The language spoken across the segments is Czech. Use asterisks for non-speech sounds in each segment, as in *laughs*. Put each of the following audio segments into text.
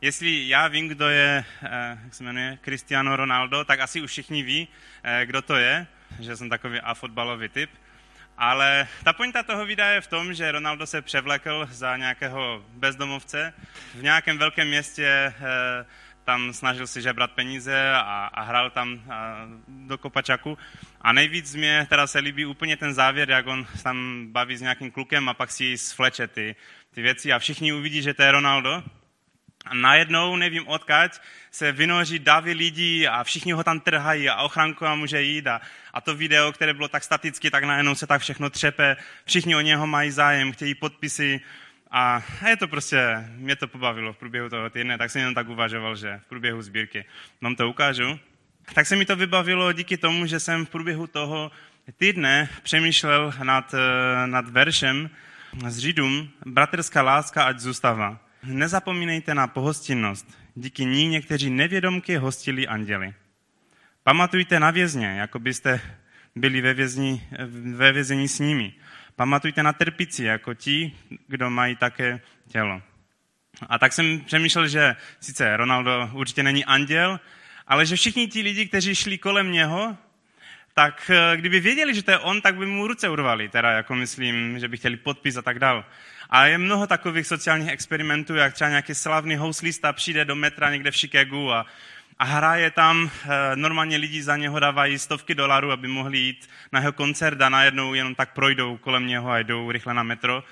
Jestli já vím, kdo je, eh, jak se jmenuje, Cristiano Ronaldo, tak asi už všichni ví, eh, kdo to je, že jsem takový a fotbalový typ. Ale ta pointa toho videa je v tom, že Ronaldo se převlekl za nějakého bezdomovce v nějakém velkém městě, eh, tam snažil si žebrat peníze a, a hrál tam a, do kopačaku. A nejvíc mě teda se líbí úplně ten závěr, jak on tam baví s nějakým klukem a pak si svleče ty, ty věci a všichni uvidí, že to je Ronaldo a najednou, nevím odkaď, se vynoří davy lidí a všichni ho tam trhají a ochranku a může jít. A, a to video, které bylo tak staticky, tak najednou se tak všechno třepe. Všichni o něho mají zájem, chtějí podpisy. A je to prostě, mě to pobavilo v průběhu toho týdne, tak jsem jenom tak uvažoval, že v průběhu sbírky vám to ukážu. Tak se mi to vybavilo díky tomu, že jsem v průběhu toho týdne přemýšlel nad, eh, nad veršem z Židům, bratrská láska ať zůstává. Nezapomínejte na pohostinnost. Díky ní někteří nevědomky hostili anděli. Pamatujte na vězně, jako byste byli ve, vězni, ve vězení s nimi. Pamatujte na trpici, jako ti, kdo mají také tělo. A tak jsem přemýšlel, že sice Ronaldo určitě není anděl, ale že všichni ti lidi, kteří šli kolem něho, tak eh, kdyby věděli, že to je on, tak by mu ruce urvali, teda jako myslím, že by chtěli podpis a tak dál. A je mnoho takových sociálních experimentů, jak třeba nějaký slavný houslista přijde do metra někde v Chicagu a, a hraje tam, eh, normálně lidi za něho dávají stovky dolarů, aby mohli jít na jeho koncert a najednou jenom tak projdou kolem něho a jdou rychle na metro.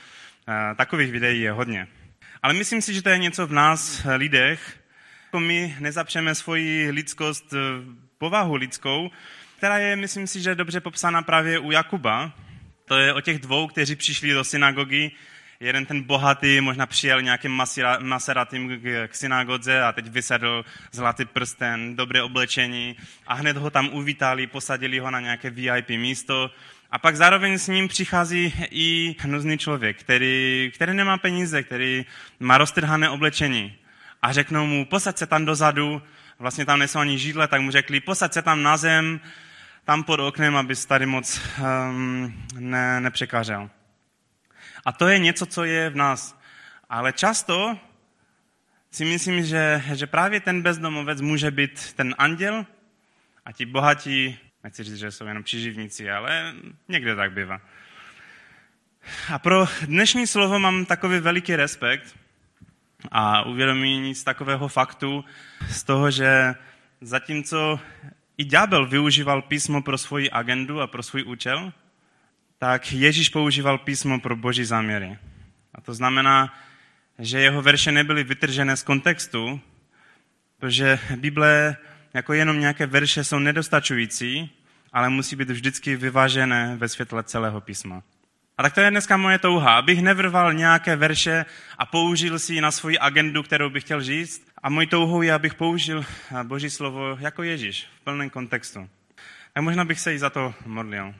Eh, takových videí je hodně. Ale myslím si, že to je něco v nás, lidech, jako my nezapřeme svoji lidskost, povahu lidskou, která je, myslím si, že dobře popsána právě u Jakuba. To je o těch dvou, kteří přišli do synagogy. Jeden ten bohatý možná přijel nějakým Maseratým k synagodze a teď vysedl zlatý prsten, dobré oblečení a hned ho tam uvítali, posadili ho na nějaké VIP místo. A pak zároveň s ním přichází i hnuzný člověk, který, který nemá peníze, který má roztrhané oblečení. A řeknou mu, posaď se tam dozadu, vlastně tam nejsou ani židle, tak mu řekli, posaď se tam na zem, tam pod oknem, abys tady moc um, ne, nepřekážel. A to je něco, co je v nás. Ale často si myslím, že, že právě ten bezdomovec může být ten anděl a ti bohatí, nechci říct, že jsou jenom příživníci, ale někde tak bývá. A pro dnešní slovo mám takový veliký respekt a uvědomění z takového faktu, z toho, že zatímco i ďábel využíval písmo pro svoji agendu a pro svůj účel, tak Ježíš používal písmo pro boží záměry. A to znamená, že jeho verše nebyly vytržené z kontextu, protože Bible jako jenom nějaké verše jsou nedostačující, ale musí být vždycky vyvážené ve světle celého písma. A tak to je dneska moje touha, abych nevrval nějaké verše a použil si ji na svoji agendu, kterou bych chtěl říct. A můj touhou je, abych použil Boží slovo jako Ježíš v plném kontextu. Tak možná bych se i za to modlil.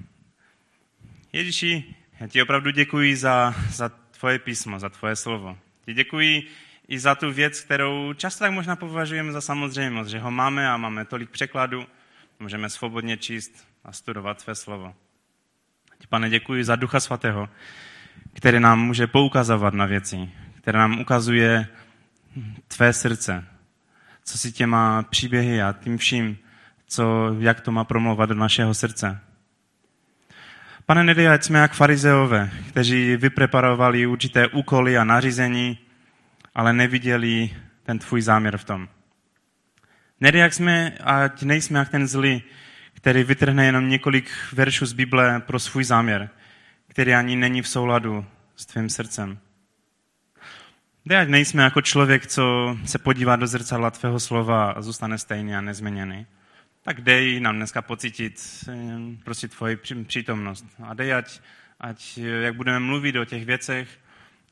Ježíši, já ti opravdu děkuji za, za tvoje písmo, za tvoje slovo. Ti děkuji i za tu věc, kterou často tak možná považujeme za samozřejmost, že ho máme a máme tolik překladů, můžeme svobodně číst a studovat své slovo. Ti, pane, děkuji za Ducha Svatého, který nám může poukazovat na věci, které nám ukazuje tvé srdce, co si těma příběhy a tím vším, co, jak to má promlouvat do našeho srdce. Pane, nedej, ať jsme jak farizeové, kteří vypreparovali určité úkoly a nařízení, ale neviděli ten tvůj záměr v tom. Nedej, jak jsme, ať nejsme jak ten zlý, který vytrhne jenom několik veršů z Bible pro svůj záměr, který ani není v souladu s tvým srdcem. Dej, ať nejsme jako člověk, co se podívá do zrcadla tvého slova a zůstane stejný a nezměněný. Tak dej nám dneska pocítit eh, prostě tvoji přítomnost. A dej, ať, ať jak budeme mluvit o těch věcech,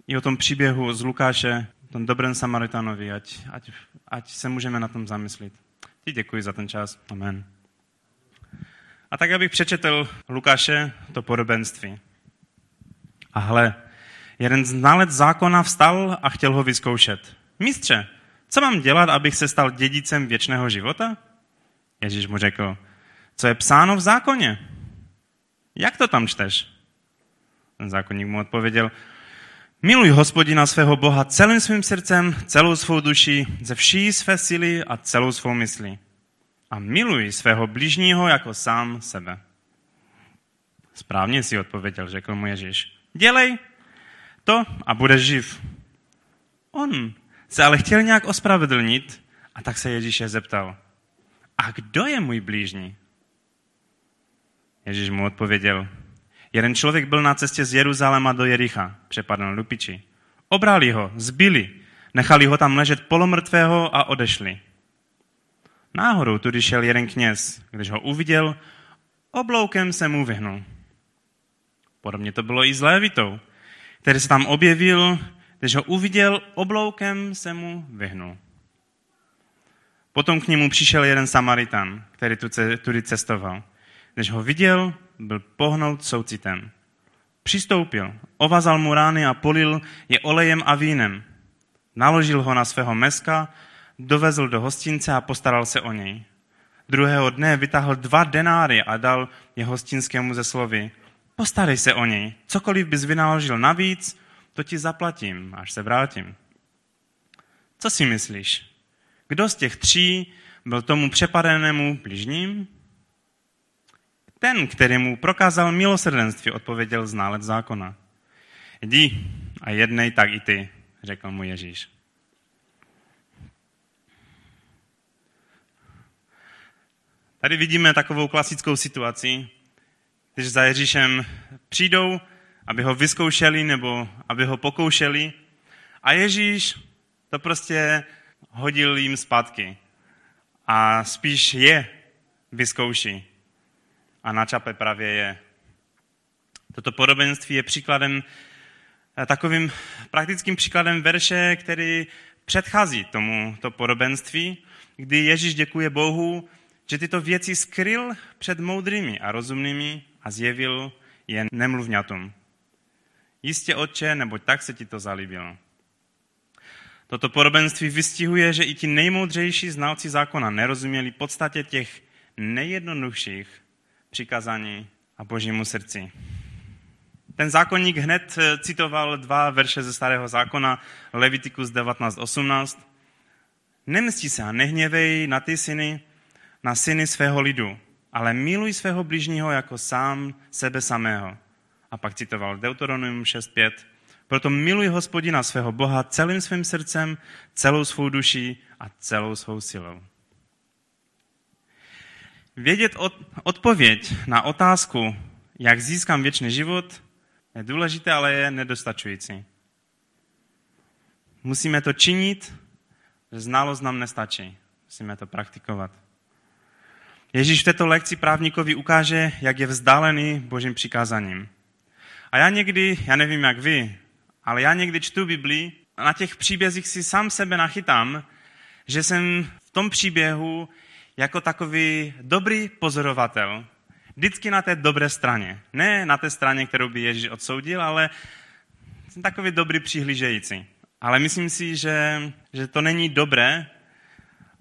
i o tom příběhu z Lukáše, tom dobrém Samaritanovi, ať, ať, ať se můžeme na tom zamyslit. Ti děkuji za ten čas. Amen. A tak, abych přečetl Lukáše to podobenství. A hle, jeden znalec zákona vstal a chtěl ho vyzkoušet. Mistře, co mám dělat, abych se stal dědicem věčného života? Ježíš mu řekl, co je psáno v zákoně? Jak to tam čteš? Ten zákonník mu odpověděl, Miluj hospodina svého Boha celým svým srdcem, celou svou duší, ze vší své síly a celou svou myslí. A miluj svého blížního jako sám sebe. Správně si odpověděl, řekl mu Ježíš. Dělej to a budeš živ. On se ale chtěl nějak ospravedlnit a tak se Ježíše zeptal. A kdo je můj blížní? Ježíš mu odpověděl. Jeden člověk byl na cestě z Jeruzaléma do Jericha, přepadl lupiči. Obrali ho, zbili, nechali ho tam ležet polomrtvého a odešli. Náhodou tudy šel jeden kněz, když ho uviděl, obloukem se mu vyhnul. Podobně to bylo i s Lévitou, který se tam objevil, když ho uviděl, obloukem se mu vyhnul. Potom k němu přišel jeden Samaritan, který tudy cestoval. Když ho viděl, byl pohnout soucitem. Přistoupil, ovazal mu rány a polil je olejem a vínem. Naložil ho na svého meska, dovezl do hostince a postaral se o něj. Druhého dne vytáhl dva denáry a dal je hostinskému ze slovy. Postarej se o něj, cokoliv bys vynaložil navíc, to ti zaplatím, až se vrátím. Co si myslíš? Kdo z těch tří byl tomu přepadenému bližním? Ten, který mu prokázal milosrdenství, odpověděl ználec zákona. Jdi a jednej tak i ty, řekl mu Ježíš. Tady vidíme takovou klasickou situaci, když za Ježíšem přijdou, aby ho vyzkoušeli nebo aby ho pokoušeli a Ježíš to prostě hodil jim zpátky a spíš je vyzkouší a na čape právě je. Toto podobenství je příkladem, eh, takovým praktickým příkladem verše, který předchází tomu to podobenství, kdy Ježíš děkuje Bohu, že tyto věci skryl před moudrými a rozumnými a zjevil je nemluvňatům. Jistě, otče, neboť tak se ti to zalíbilo. Toto podobenství vystihuje, že i ti nejmoudřejší znalci zákona nerozuměli podstatě těch nejjednodušších přikázání a božímu srdci. Ten zákonník hned eh, citoval dva verše ze starého zákona, Levitikus 19.18. Nemstí se a nehněvej na ty syny, na syny svého lidu, ale miluj svého blížního jako sám sebe samého. A pak citoval Deuteronomium 6.5. Proto miluj hospodina svého Boha celým svým srdcem, celou svou duší a celou svou silou. Vědět odpověď na otázku, jak získám věčný život, je důležité, ale je nedostačující. Musíme to činit, že znalost nám nestačí. Musíme to praktikovat. Ježíš v této lekci právníkovi ukáže, jak je vzdálený božím přikázaním. A já někdy, já nevím jak vy, ale já někdy čtu Biblii a na těch příbězích si sám sebe nachytám, že jsem v tom příběhu jako takový dobrý pozorovatel, vždycky na té dobré straně. Ne na té straně, kterou by Ježíš odsoudil, ale jsem takový dobrý přihlížející. Ale myslím si, že, že to není dobré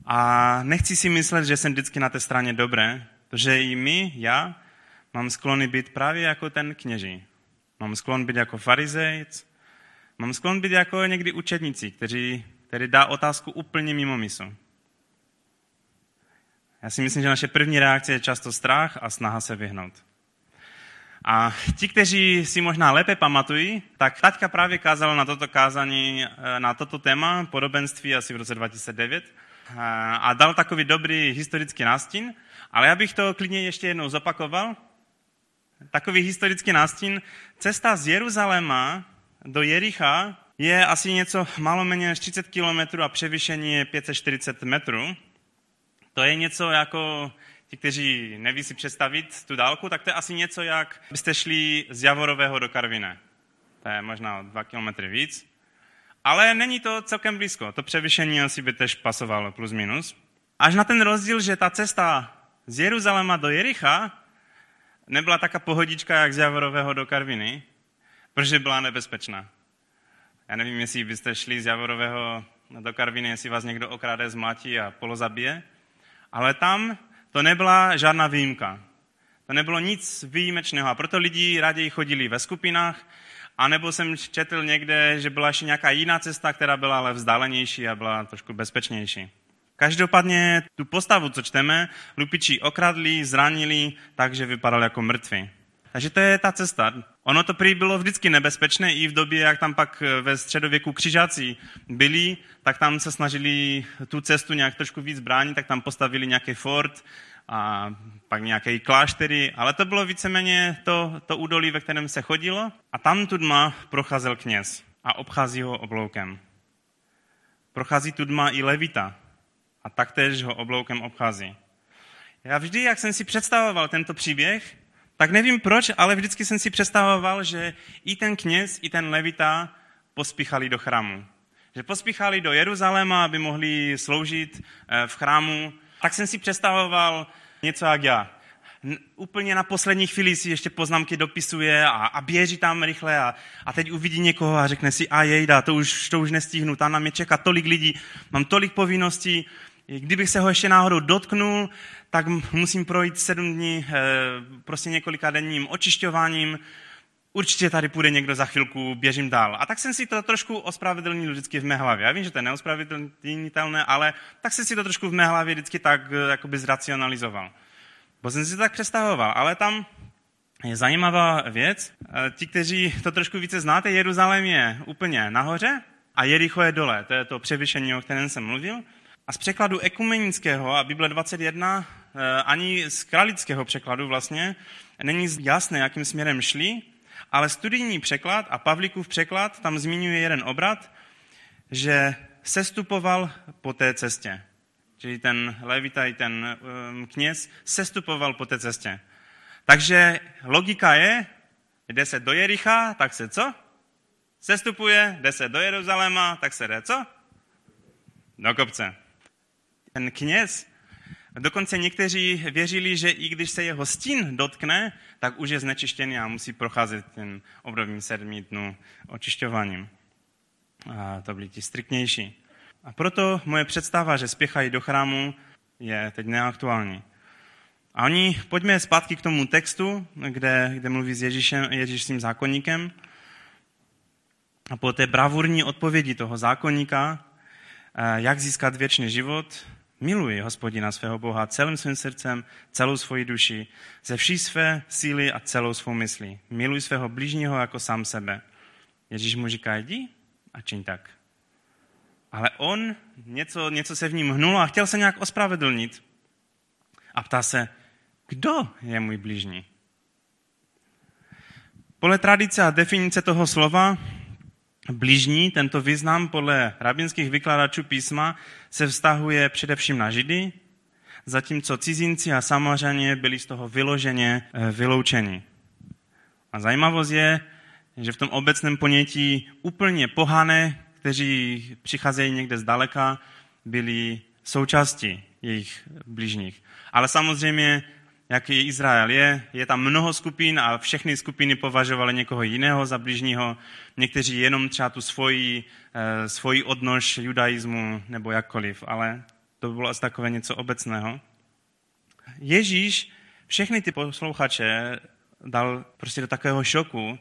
a nechci si myslet, že jsem vždycky na té straně dobré, protože i my, já, mám sklony být právě jako ten kněží. Mám sklon být jako farizejc, mám sklon být jako někdy učedníci, kteří, který dá otázku úplně mimo mysl. Já si myslím, že naše první reakce je často strach a snaha se vyhnout. A ti, kteří si možná lépe pamatují, tak taťka právě kázal na toto kázání, eh, na toto téma podobenství asi v roce 2009 eh, a dal takový dobrý historický nástin, ale já bych to klidně ještě jednou zopakoval. Takový historický nástin. Cesta z Jeruzaléma do Jericha je asi něco málo méně než 30 km a převyšení je 540 metrů. To je něco jako, ti, kteří neví si představit tu dálku, tak to je asi něco, jak byste šli z Javorového do Karvine. To je možná dva kilometry víc. Ale není to celkem blízko. To převyšení asi by tež pasovalo plus minus. Až na ten rozdíl, že ta cesta z Jeruzaléma do Jericha nebyla taká pohodička, jak z Javorového do Karviny, protože byla nebezpečná. Já nevím, jestli byste šli z Javorového do Karviny, jestli vás někdo okráde, zmlátí a polozabije, ale tam to nebyla žádná výjimka. To nebylo nic výjimečného a proto lidi raději chodili ve skupinách A nebo jsem četl někde, že byla ještě nějaká jiná cesta, která byla ale vzdálenější a byla trošku bezpečnější. Každopádně tu postavu, co čteme, lupiči okradli, zranili, takže vypadal jako mrtvý. Takže to je ta cesta. Ono to prý bylo vždycky nebezpečné, i v době, jak tam pak ve středověku křižáci byli, tak tam se snažili tu cestu nějak trošku víc bránit, tak tam postavili nějaký fort a pak nějaké kláštery, ale to bylo víceméně to, to údolí, ve kterém se chodilo a tam tudma procházel kněz a obchází ho obloukem. Prochází tudma i levita a taktéž ho obloukem obchází. Já vždy, jak jsem si představoval tento příběh, tak nevím proč, ale vždycky jsem si představoval, že i ten kněz, i ten levita pospíchali do chrámu. Že pospíchali do Jeruzaléma, aby mohli sloužit eh, v chrámu. Tak jsem si představoval něco jak já. Úplně na poslední chvíli si ještě poznámky dopisuje a, a běží tam rychle a, a teď uvidí někoho a řekne si, a jejda, to už, to už nestihnu, tam na mě čeká tolik lidí, mám tolik povinností, kdybych se ho ještě náhodou dotknul, tak musím projít sedm dní eh, prostě několika denním očišťováním, určitě tady půjde někdo za chvilku, běžím dál. A tak jsem si to trošku ospravedlnil vždycky v mé hlavě. Já vím, že to je neospravedlnitelné, ale tak jsem si to trošku v mé hlavě vždycky tak eh, jakoby zracionalizoval. Bo jsem si to tak představoval, ale tam je zajímavá věc. Eh, ti, kteří to trošku více znáte, Jeruzalém je úplně nahoře a Jericho je dole. To je to převyšení, o kterém jsem mluvil. A z překladu ekumenického a Bible 21, eh, ani z kralického překladu vlastně, není jasné, jakým směrem šli, ale studijní překlad a Pavlíkův překlad tam zmiňuje jeden obrat, že sestupoval po té cestě. Čili ten levita i ten um, kněz sestupoval po té cestě. Takže logika je, jde se do Jericha, tak se co? Sestupuje, jde se do Jeruzaléma, tak se jde co? Do kopce. Ten kněz, dokonce někteří věřili, že i když se jeho stín dotkne, tak už je znečištěný a musí procházet ten obrovým sedmi dnů očišťováním. A to byli ti striktnější. A proto moje představa, že spěchají do chrámu, je teď neaktuální. A oni, pojďme zpátky k tomu textu, kde, kde mluví s Ježíšem, Ježíšským zákonníkem. A po té bravurní odpovědi toho zákonníka, eh, jak získat věčný život, miluji hospodina svého Boha celým svým srdcem, celou svoji duši, ze vší své síly a celou svou myslí. Miluj svého blížního jako sám sebe. Ježíš mu říká, jdi a čiň tak. Ale on, něco, něco se v ním hnulo a chtěl se nějak ospravedlnit. A ptá se, kdo je můj blížní? Podle tradice a definice toho slova blížní, tento význam podle rabinských vykladačů písma se vztahuje především na Židy, zatímco cizinci a samařaně byli z toho vyloženě eh, vyloučeni. A zajímavost je, že v tom obecném ponětí úplně pohané kteří přicházejí někde zdaleka, byli součástí jejich blížních. Ale samozřejmě, jaký Izrael je, je tam mnoho skupin a všechny skupiny považovaly někoho jiného za blížního. Někteří jenom třeba tu svoji, eh, svoji odnož judaismu nebo jakkoliv, ale to bylo asi takové něco obecného. Ježíš všechny ty posluchače dal prostě do takového šoku,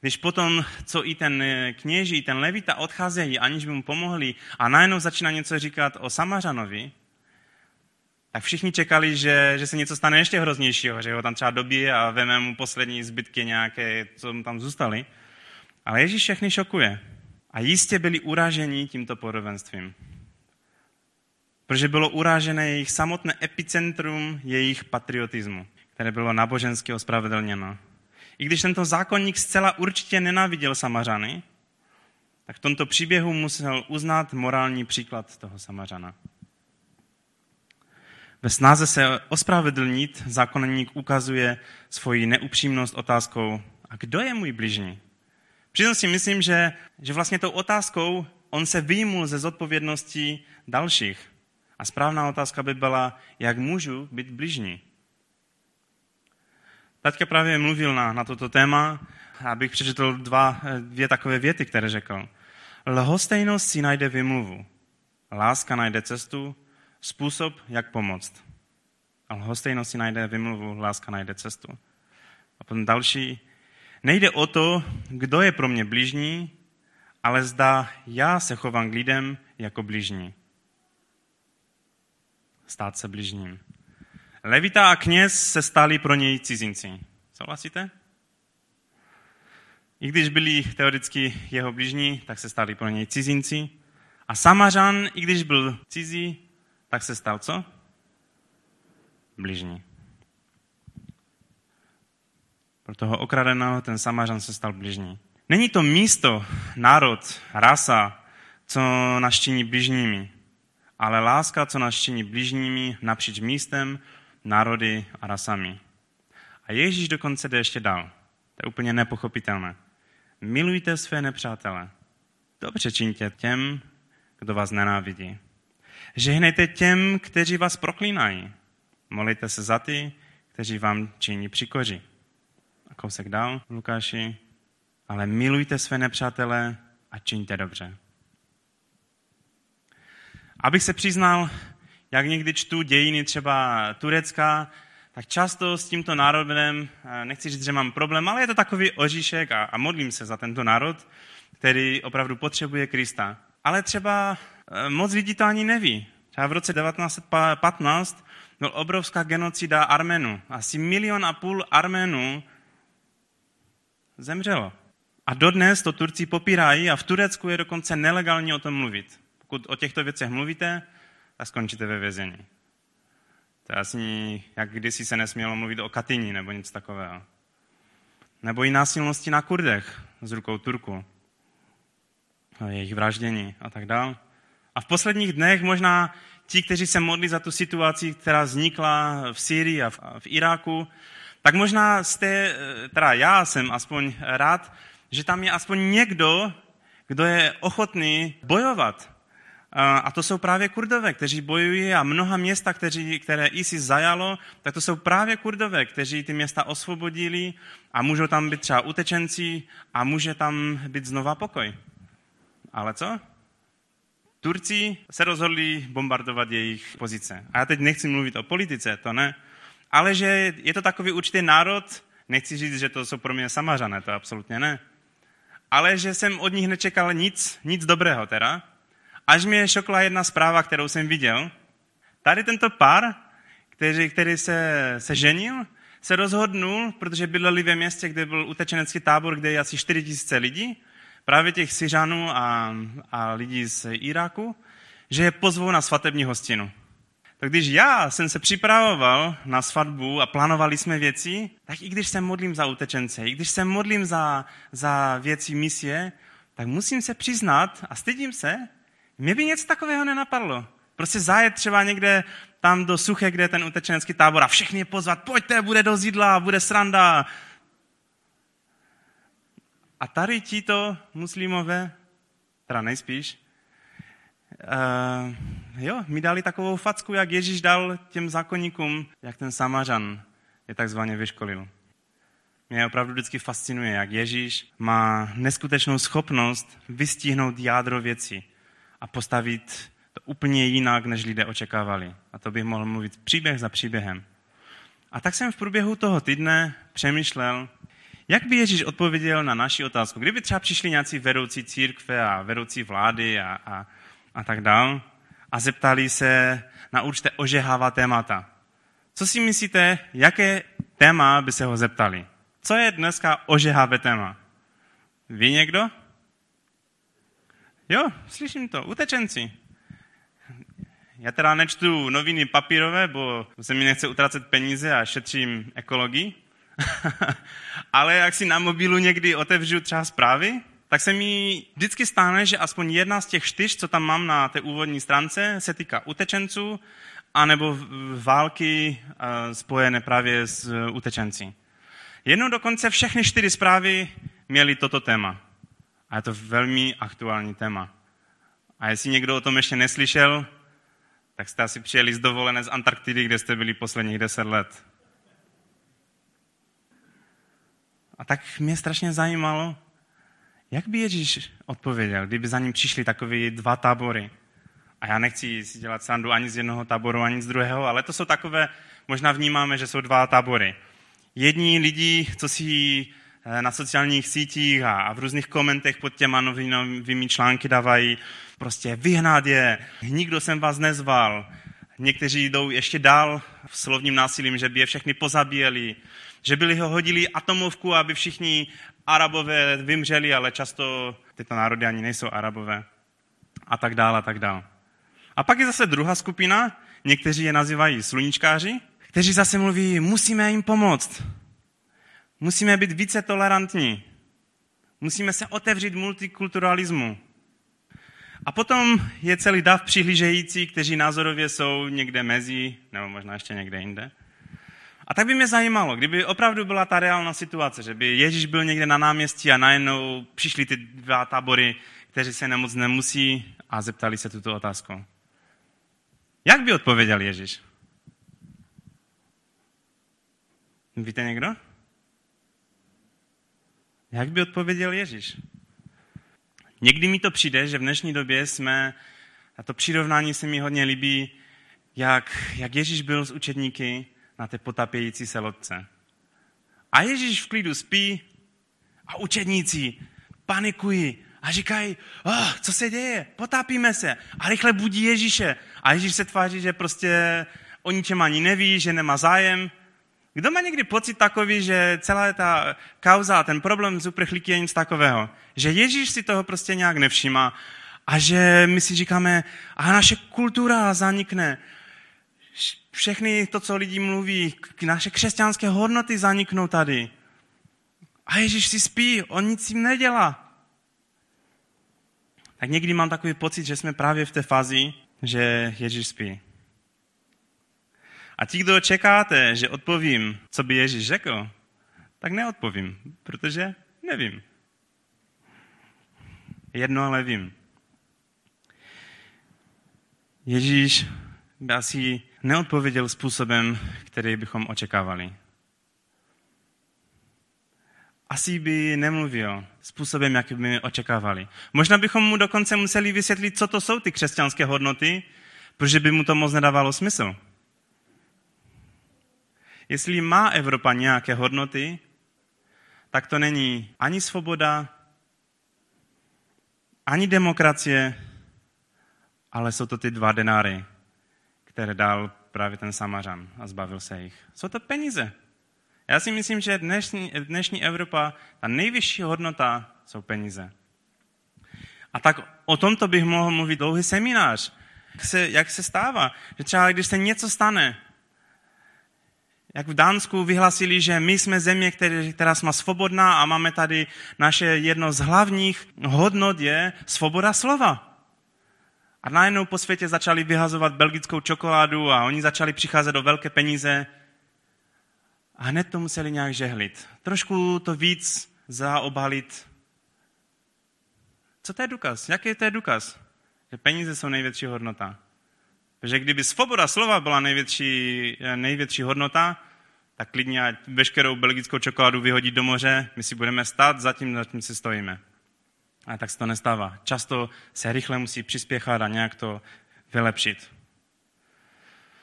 když potom, co i ten eh, kněží, ten levita odcházejí, aniž by mu pomohli a najednou začíná něco říkat o Samařanovi, tak všichni čekali, že, že se něco stane ještě hroznějšího, že ho tam třeba dobije a veme mu poslední zbytky nějaké, co mu tam zůstaly. Ale Ježíš všechny šokuje. A jistě byli uraženi tímto podobenstvím. Protože bylo uražené jejich samotné epicentrum jejich patriotismu, které bylo nábožensky ospravedlněno. I když tento zákonník zcela určitě nenáviděl Samařany, tak v tomto příběhu musel uznat morální příklad toho Samařana. Ve snáze se ospravedlnit zákonník ukazuje svoji neupřímnost otázkou, a kdo je můj bližní? Přitom si myslím, že, že vlastně tou otázkou on se výjimul ze zodpovědnosti dalších. A správná otázka by byla, jak můžu být bližní? Taťka právě mluvil na, na toto téma, abych přečetl dva, dvě takové věty, které řekl. Lhostejnost si najde vymluvu, láska najde cestu, způsob, jak pomoct. A lhostejnost si najde vymluvu, láska najde cestu. A potom další. Nejde o to, kdo je pro mě blížní, ale zda já se chovám k lidem jako blížní. Stát se blížním. Levita a kněz se stali pro něj cizinci. Souhlasíte? I když byli teoreticky jeho blížní, tak se stali pro něj cizinci. A Samařan, i když byl cizí, tak se stal co? Blížní. Pro toho okradeného ten Samařan se stal blížní. Není to místo, národ, rasa, co nás činí blížními, ale láska, co nás činí blížními napříč místem, národy a rasami. A Ježíš dokonce jde ještě dál. To je úplně nepochopitelné. Milujte své nepřátele. Dobře čiňte těm, kdo vás nenávidí. Žehnejte těm, kteří vás proklínají. Molejte se za ty, kteří vám činí přikoři. A kousek dál, Lukáši. Ale milujte své nepřátele a čiňte dobře. Abych se přiznal, jak někdy čtu dějiny třeba Turecka, tak často s tímto národem, eh, nechci říct, že mám problém, ale je to takový oříšek a, a modlím se za tento národ, který opravdu potřebuje Krista. Ale třeba moc lidí to ani neví. Třeba v roce 1915 byl obrovská genocida Armenů. Asi milion a půl Armenů zemřelo. A dodnes to Turci popírají a v Turecku je dokonce nelegální o tom mluvit. Pokud o těchto věcech mluvíte, tak skončíte ve vězení. To je asi, jak kdysi se nesmělo mluvit o Katyni nebo nic takového. Nebo i násilnosti na Kurdech z rukou Turku. Jejich vraždění a tak dále. A v posledních dnech možná ti, kteří se modlí za tu situaci, která vznikla v Syrii a v, Iráku, tak možná jste, teda já jsem aspoň rád, že tam je aspoň někdo, kdo je ochotný bojovat a to jsou právě kurdové, kteří bojují a mnoha města, kteří, které ISIS zajalo, tak to jsou právě kurdové, kteří ty města osvobodili a můžou tam být třeba utečenci a může tam být znova pokoj. Ale co? Turci se rozhodli bombardovat jejich pozice. A já teď nechci mluvit o politice, to ne. Ale že je to takový určitý národ, nechci říct, že to jsou pro mě samařané, to absolutně ne. Ale že jsem od nich nečekal nic, nic dobrého teda, Až mě šokla jedna zpráva, kterou jsem viděl. Tady tento pár, který, který se, se ženil, se rozhodnul, protože bydleli ve městě, kde byl utečenecký tábor, kde je asi 4 000 lidí, právě těch Syřanů a, a lidí z Iráku, že je pozvou na svatební hostinu. Tak když já jsem se připravoval na svatbu a plánovali jsme věci, tak i když se modlím za utečence, i když se modlím za, za věci misie, tak musím se přiznat a stydím se, mě by něco takového nenapadlo. Prostě zajet třeba někde tam do Suche, kde je ten utečenecký tábor a všechny je pozvat, pojďte, bude do zidla, bude sranda. A tady títo muslimové, teda nejspíš, uh, jo, mi dali takovou facku, jak Ježíš dal těm zákonníkům, jak ten samařan je takzvaně vyškolil. Mě opravdu vždycky fascinuje, jak Ježíš má neskutečnou schopnost vystihnout jádro věcí a postavit to úplně jinak, než lidé očekávali. A to bych mohl mluvit příběh za příběhem. A tak jsem v průběhu toho týdne přemýšlel, jak by Ježíš odpověděl na naši otázku. Kdyby třeba přišli nějací vedoucí církve a vedoucí vlády a, a, a tak dál a zeptali se na určité ožehává témata. Co si myslíte, jaké téma by se ho zeptali? Co je dneska ožehavé téma? Ví někdo? Jo, slyším to, utečenci. Já teda nečtu noviny papírové, bo se mi nechce utracet peníze a šetřím ekologii. *laughs* Ale jak si na mobilu někdy otevřu třeba zprávy, tak se mi vždycky stane, že aspoň jedna z těch čtyř, co tam mám na té úvodní stránce, se týká utečenců anebo války eh, spojené právě s utečenci. Jednou dokonce všechny čtyři zprávy měly toto téma. A je to velmi aktuální téma. A jestli někdo o tom ještě neslyšel, tak jste asi přijeli z dovolené z Antarktidy, kde jste byli posledních deset let. A tak mě strašně zajímalo, jak by Ježíš odpověděl, kdyby za ním přišli takové dva tábory. A já nechci si dělat sandu ani z jednoho táboru, ani z druhého, ale to jsou takové, možná vnímáme, že jsou dva tábory. Jedni lidi, co si eh, na sociálních sítích a v různých komentech pod těma novinovými články dávají prostě vyhnat je, nikdo jsem vás nezval. Někteří jdou ještě dál slovním násilím, že by je všechny pozabíjeli, že byli ho hodili atomovku, aby všichni arabové vymřeli, ale často tyto národy ani nejsou arabové. A tak dále, a tak dále. A pak je zase druhá skupina, někteří je nazývají sluníčkáři, kteří zase mluví, musíme jim pomoct. Musíme být více tolerantní. Musíme se otevřít multikulturalismu. A potom je celý dav přihlížející, kteří názorově jsou někde mezi, nebo možná ještě někde jinde. A tak by mě zajímalo, kdyby opravdu byla ta reálná situace, že by Ježíš byl někde na náměstí a najednou přišli ty dva tábory, kteří se nemoc nemusí a zeptali se tuto otázku. Jak by odpověděl Ježíš? Víte někdo? Jak by odpověděl Ježíš? Někdy mi to přijde, že v dnešní době jsme, a to přirovnání se mi hodně líbí, jak, jak Ježíš byl s učedníky na té potapějící se lodce. A Ježíš v klidu spí a učedníci panikují a říkají, oh, co se děje, potápíme se. A rychle budí Ježíše. A Ježíš se tváří, že prostě o ničem ani neví, že nemá zájem. Kdo má někdy pocit takový, že celá ta kauza, ten problém z uprchlíky je nic takového? Že Ježíš si toho prostě nějak nevšímá a že my si říkáme, a naše kultura zanikne, všechny to, co lidi mluví, naše křesťanské hodnoty zaniknou tady. A Ježíš si spí, on nic jim nedělá. Tak někdy mám takový pocit, že jsme právě v té fázi, že Ježíš spí. A ti, kdo čekáte, že odpovím, co by Ježíš řekl, tak neodpovím, protože nevím. Jedno ale vím. Ježíš by asi neodpověděl způsobem, který bychom očekávali. Asi by nemluvil způsobem, jak by očekávali. Možná bychom mu dokonce museli vysvětlit, co to jsou ty křesťanské hodnoty, protože by mu to moc nedávalo smysl. Jestli má Evropa nějaké hodnoty, tak to není ani svoboda, ani demokracie, ale jsou to ty dva denáry, které dal právě ten Samařan a zbavil se jich. Jsou to peníze. Já si myslím, že dnešní, dnešní Evropa, ta nejvyšší hodnota jsou peníze. A tak o tomto bych mohl mluvit dlouhý seminář. Jak se, jak se stává, že třeba když se něco stane, jak v Dánsku vyhlasili, že my jsme země, který, která jsme svobodná a máme tady naše jedno z hlavních hodnot je svoboda slova. A najednou po světě začali vyhazovat belgickou čokoládu a oni začali přicházet do velké peníze a hned to museli nějak žehlit. Trošku to víc zaobalit. Co to je důkaz? Jaký je to důkaz? Že peníze jsou největší hodnota. Protože kdyby svoboda slova byla největší, největší hodnota, tak klidně ať veškerou belgickou čokoládu vyhodí do moře, my si budeme stát zatím, zatím si stojíme. A tak se to nestává. Často se rychle musí přispěchat a nějak to vylepšit.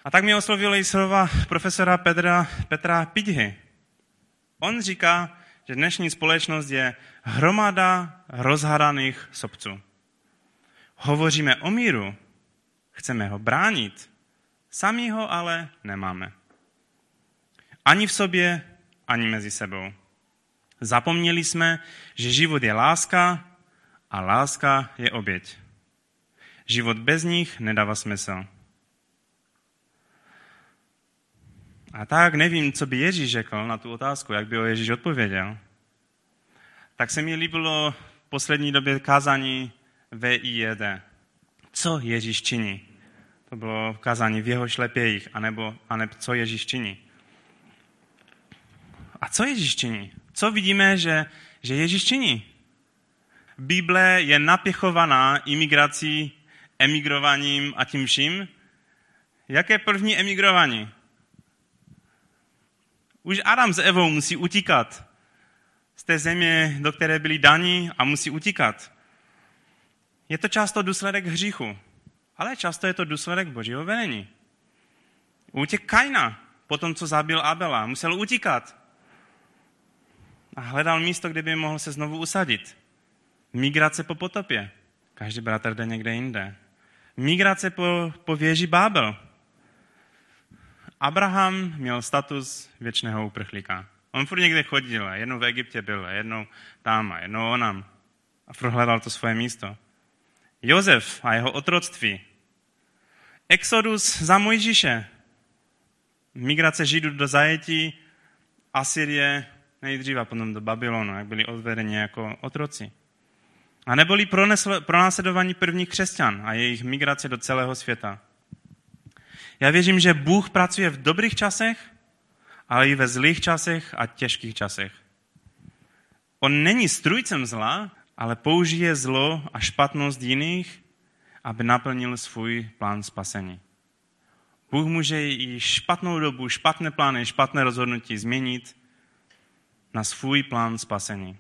A tak mě oslovilo i slova profesora Petra, Petra Pidhy. On říká, že dnešní společnost je hromada rozhadaných sobců. Hovoříme o míru, chceme ho bránit, sami ho ale nemáme. Ani v sobě, ani mezi sebou. Zapomněli jsme, že život je láska a láska je oběť. Život bez nich nedává smysl. A tak nevím, co by Ježíš řekl na tu otázku, jak by o Ježíš odpověděl. Tak se mi líbilo v poslední době kázání VIED. Co Ježíš činí? To bylo kázání v jeho šlepějích, anebo, anebo co Ježíš činí. A co Ježíš činí? Co vidíme, že, že Ježíš činí? Bible je napěchovaná imigrací, emigrovaním a tím vším. Jaké první emigrování? Už Adam s Evou musí utíkat z té země, do které byli daní a musí utíkat. Je to často důsledek hříchu, ale často je to důsledek božího velení. Útěk Kaina, po tom, co zabil Abela, musel utíkat. a hledal místo, kde by mohl se znovu usadit. Migrace po potopě. Každý bratr jde někde jinde. Migrace po, po věži Bábel. Abraham měl status věčného uprchlíka. On furt někde chodil, jednou v Egyptě byl, jednou tam a jednou onam. A furt hledal to svoje místo. Jozef a jeho otroctví. Exodus za Mojžíše. Migrace Židů do zajetí Asyrie nejdříve a potom do Babylonu, jak byli odvedeni jako otroci. A neboli pronásledování prvních křesťan a jejich migrace do celého světa. Já věřím, že Bůh pracuje v dobrých časech, ale i ve zlých časech a těžkých časech. On není strujcem zla, ale použije zlo a špatnost jiných, aby naplnil svůj plán spasení. Bůh může i špatnou dobu, špatné plány, špatné rozhodnutí změnit na svůj plán spasení.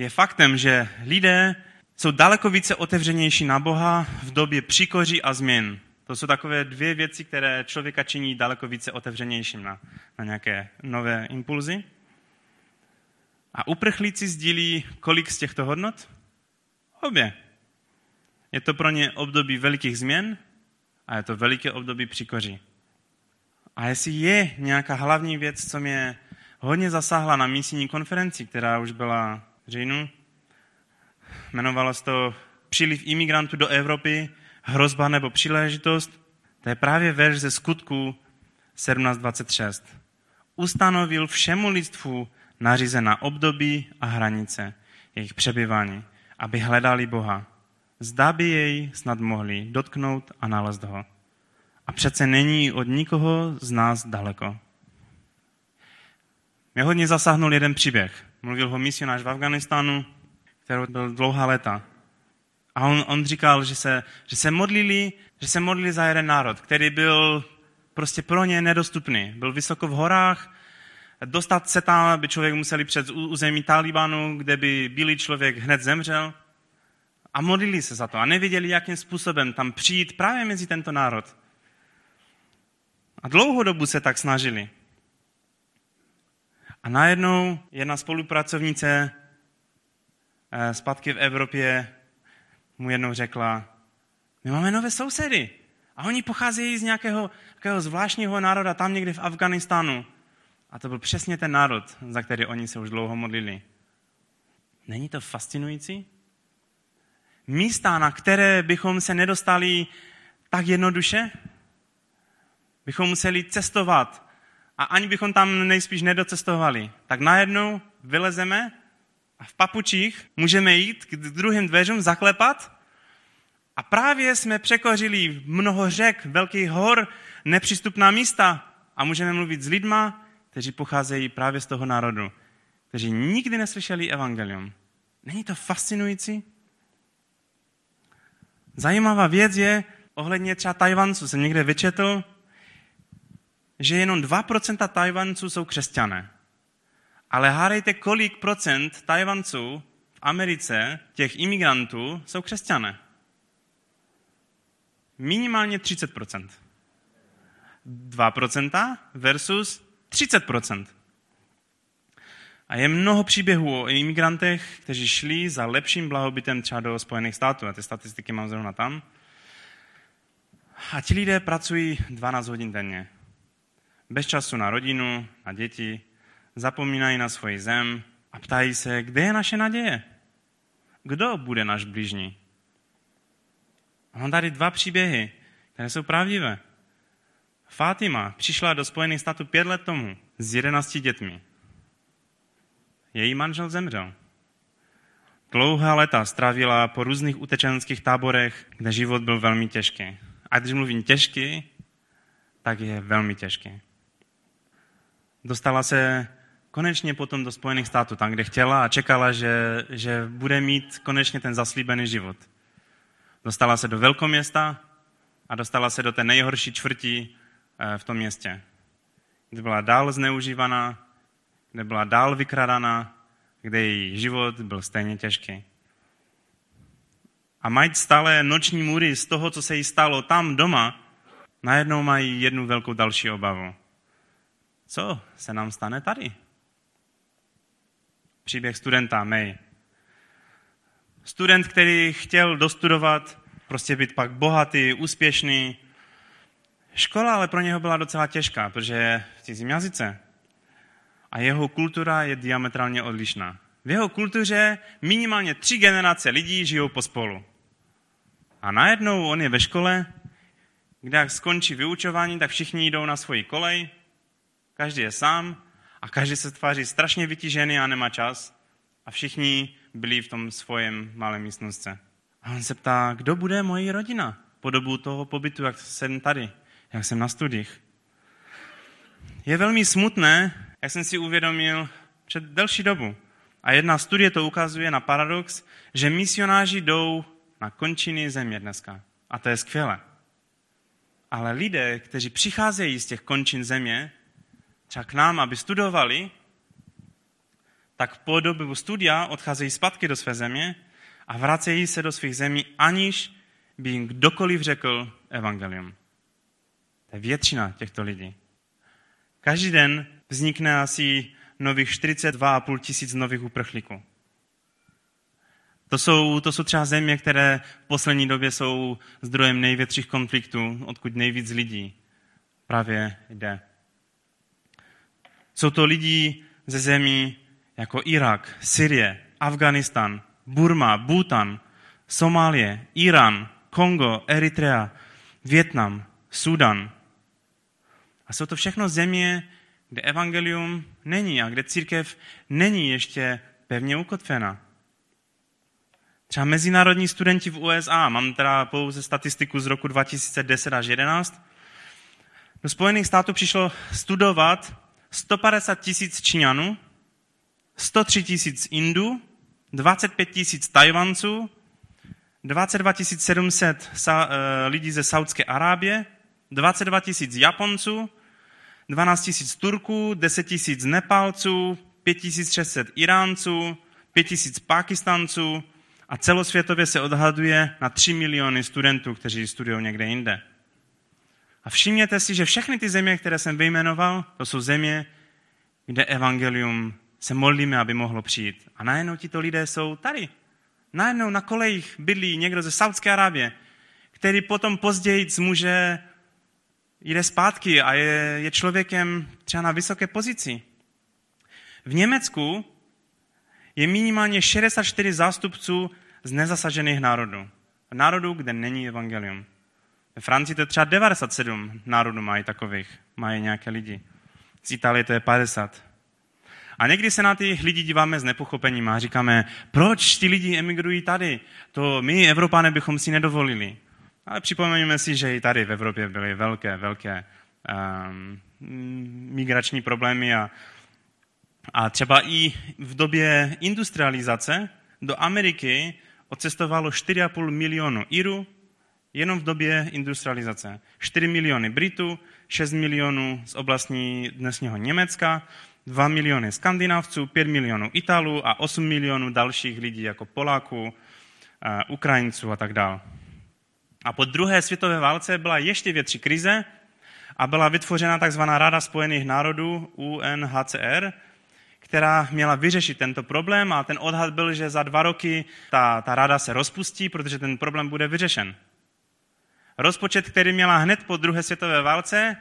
Je faktem, že lidé jsou daleko více otevřenější na Boha v době příkoří a změn. To jsou takové dvě věci, které člověka činí daleko více otevřenějším na, na nějaké nové impulzy. A uprchlíci sdílí kolik z těchto hodnot? Obě. Je to pro ně období velikých změn a je to veliké období příkoří. A jestli je nějaká hlavní věc, co mě hodně zasáhla na místní konferenci, která už byla říjnu, jmenovalo se to Příliv imigrantů do Evropy, hrozba nebo příležitost, to je právě verš ze skutku 17.26. Ustanovil všemu lidstvu nařízená období a hranice jejich přebyvání, aby hledali Boha. Zda by jej snad mohli dotknout a nalézt ho. A přece není od nikoho z nás daleko. Mě hodně zasáhnul jeden příběh. Mluvil ho misionář v Afganistánu, který byl dlouhá léta. A on, on říkal, že se, že se modlili, že se modlili za jeden národ, který byl prostě pro ně nedostupný. Byl vysoko v horách, dostat se tam by člověk museli před území Talibanu, kde by bílý člověk hned zemřel. A modlili se za to a nevěděli, jakým způsobem tam přijít právě mezi tento národ. A dlouhou dobu se tak snažili. A najednou jedna spolupracovnice eh, zpátky v Evropě mu jednou řekla, my máme nové sousedy a oni pocházejí z nějakého, nějakého zvláštního národa tam někde v Afganistánu. A to byl přesně ten národ, za který oni se už dlouho modlili. Není to fascinující? Místa, na které bychom se nedostali tak jednoduše, bychom museli cestovat a ani bychom tam nejspíš nedocestovali, tak najednou vylezeme a v papučích můžeme jít k druhým dveřům, zaklepat a právě jsme překořili mnoho řek, velkých hor, nepřístupná místa a můžeme mluvit s lidma, kteří pocházejí právě z toho národu, kteří nikdy neslyšeli evangelium. Není to fascinující? Zajímavá věc je, ohledně třeba Tajvanců, jsem někde vyčetl, že jenom 2% Tajvanců jsou křesťané. Ale hádejte, kolik procent Tajvanců v Americe, těch imigrantů, jsou křesťané. Minimálně 30%. 2% versus 30%. A je mnoho příběhů o imigrantech, kteří šli za lepším blahobytem třeba do Spojených států. A ty statistiky mám zrovna tam. A ti lidé pracují 12 hodin denně. Bez času na rodinu, na děti, zapomínají na svoji zem a ptají se, kde je naše naděje? Kdo bude náš blížní? Mám tady dva příběhy, které jsou pravdivé. Fátima přišla do Spojených států pět let tomu s jedenácti dětmi. Její manžel zemřel. Dlouhá léta strávila po různých utečenských táborech, kde život byl velmi těžký. A když mluvím těžký, tak je velmi těžký. Dostala se konečně potom do Spojených států, tam, kde chtěla a čekala, že, že bude mít konečně ten zaslíbený život. Dostala se do velkoměsta a dostala se do té nejhorší čtvrtí eh, v tom městě, kde byla dál zneužívaná, kde byla dál vykradaná, kde její život byl stejně těžký. A mají stále noční můry z toho, co se jí stalo tam doma, najednou mají jednu velkou další obavu. Co se nám stane tady? Příběh studenta May. Student, který chtěl dostudovat, prostě být pak bohatý, úspěšný. Škola ale pro něho byla docela těžká, protože je v cizím jazyce. A jeho kultura je diametrálně odlišná. V jeho kultuře minimálně tři generace lidí žijou pospolu. A najednou on je ve škole, kde jak skončí vyučování, tak všichni jdou na svoji kolej, každý je sám a každý se tváří strašně vytížený a nemá čas. A všichni byli v tom svém malé místnosti. A on se ptá, kdo bude moje rodina po dobu toho pobytu, jak jsem tady, jak jsem na studiích. Je velmi smutné, jak jsem si uvědomil před delší dobu. A jedna studie to ukazuje na paradox, že misionáři jdou na končiny země dneska. A to je skvělé. Ale lidé, kteří přicházejí z těch končin země, třeba k nám, aby studovali, tak po dobu studia odcházejí zpátky do své země a vracejí se do svých zemí, aniž by jim kdokoliv řekl evangelium. To je většina těchto lidí. Každý den vznikne asi nových 42,5 tisíc nových uprchlíků. To jsou, to jsou třeba země, které v poslední době jsou zdrojem největších konfliktů, odkud nejvíc lidí právě jde. Jsou to lidi ze zemí jako Irak, Syrie, Afganistan, Burma, Bhutan, Somálie, Irán, Kongo, Eritrea, Větnam, Sudan. A jsou to všechno země, kde evangelium není a kde církev není ještě pevně ukotvena. Třeba mezinárodní studenti v USA, mám teda pouze statistiku z roku 2010 až 2011, do Spojených států přišlo studovat 150 tisíc Číňanů, 103 tisíc Indů, 25 tisíc Tajvanců, 22 700 eh, lidí ze Saudské Arábie, 22 tisíc Japonců, 12 tisíc Turků, 10 tisíc Nepálců, 5600 Iránců, 5000 Pakistanců a celosvětově se odhaduje na 3 miliony studentů, kteří studují někde jinde. A všimněte si, že všechny ty země, které jsem vyjmenoval, to jsou země, kde evangelium se modlíme, aby mohlo přijít. A najednou tito lidé jsou tady. Najednou na kolejích bydlí někdo ze Saudské Arábie, který potom později může jde zpátky a je, je člověkem třeba na vysoké pozici. V Německu je minimálně 64 zástupců z nezasažených národů. Národů, kde není evangelium. Ve Francii to je třeba 97 národů mají takových, mají nějaké lidi. Z Itálie to je 50. A někdy se na ty lidi díváme s nepochopením a říkáme, proč ty lidi emigrují tady? To my, Evropané, bychom si nedovolili. Ale připomeňme si, že i tady v Evropě byly velké, velké um, migrační problémy a, a třeba i v době industrializace do Ameriky odcestovalo 4,5 milionu Irů, jenom v době industrializace. 4 miliony Britů, 6 milionů z oblastní dnesního Německa, 2 miliony Skandinávců, 5 milionů Italů a 8 milionů dalších lidí jako Poláků, Ukrajinců a tak dále. A po druhé světové válce byla ještě větší krize a byla vytvořena tzv. Rada spojených národů UNHCR, která měla vyřešit tento problém a ten odhad byl, že za dva roky ta, ta rada se rozpustí, protože ten problém bude vyřešen. Rozpočet, který měla hned po druhé světové válce,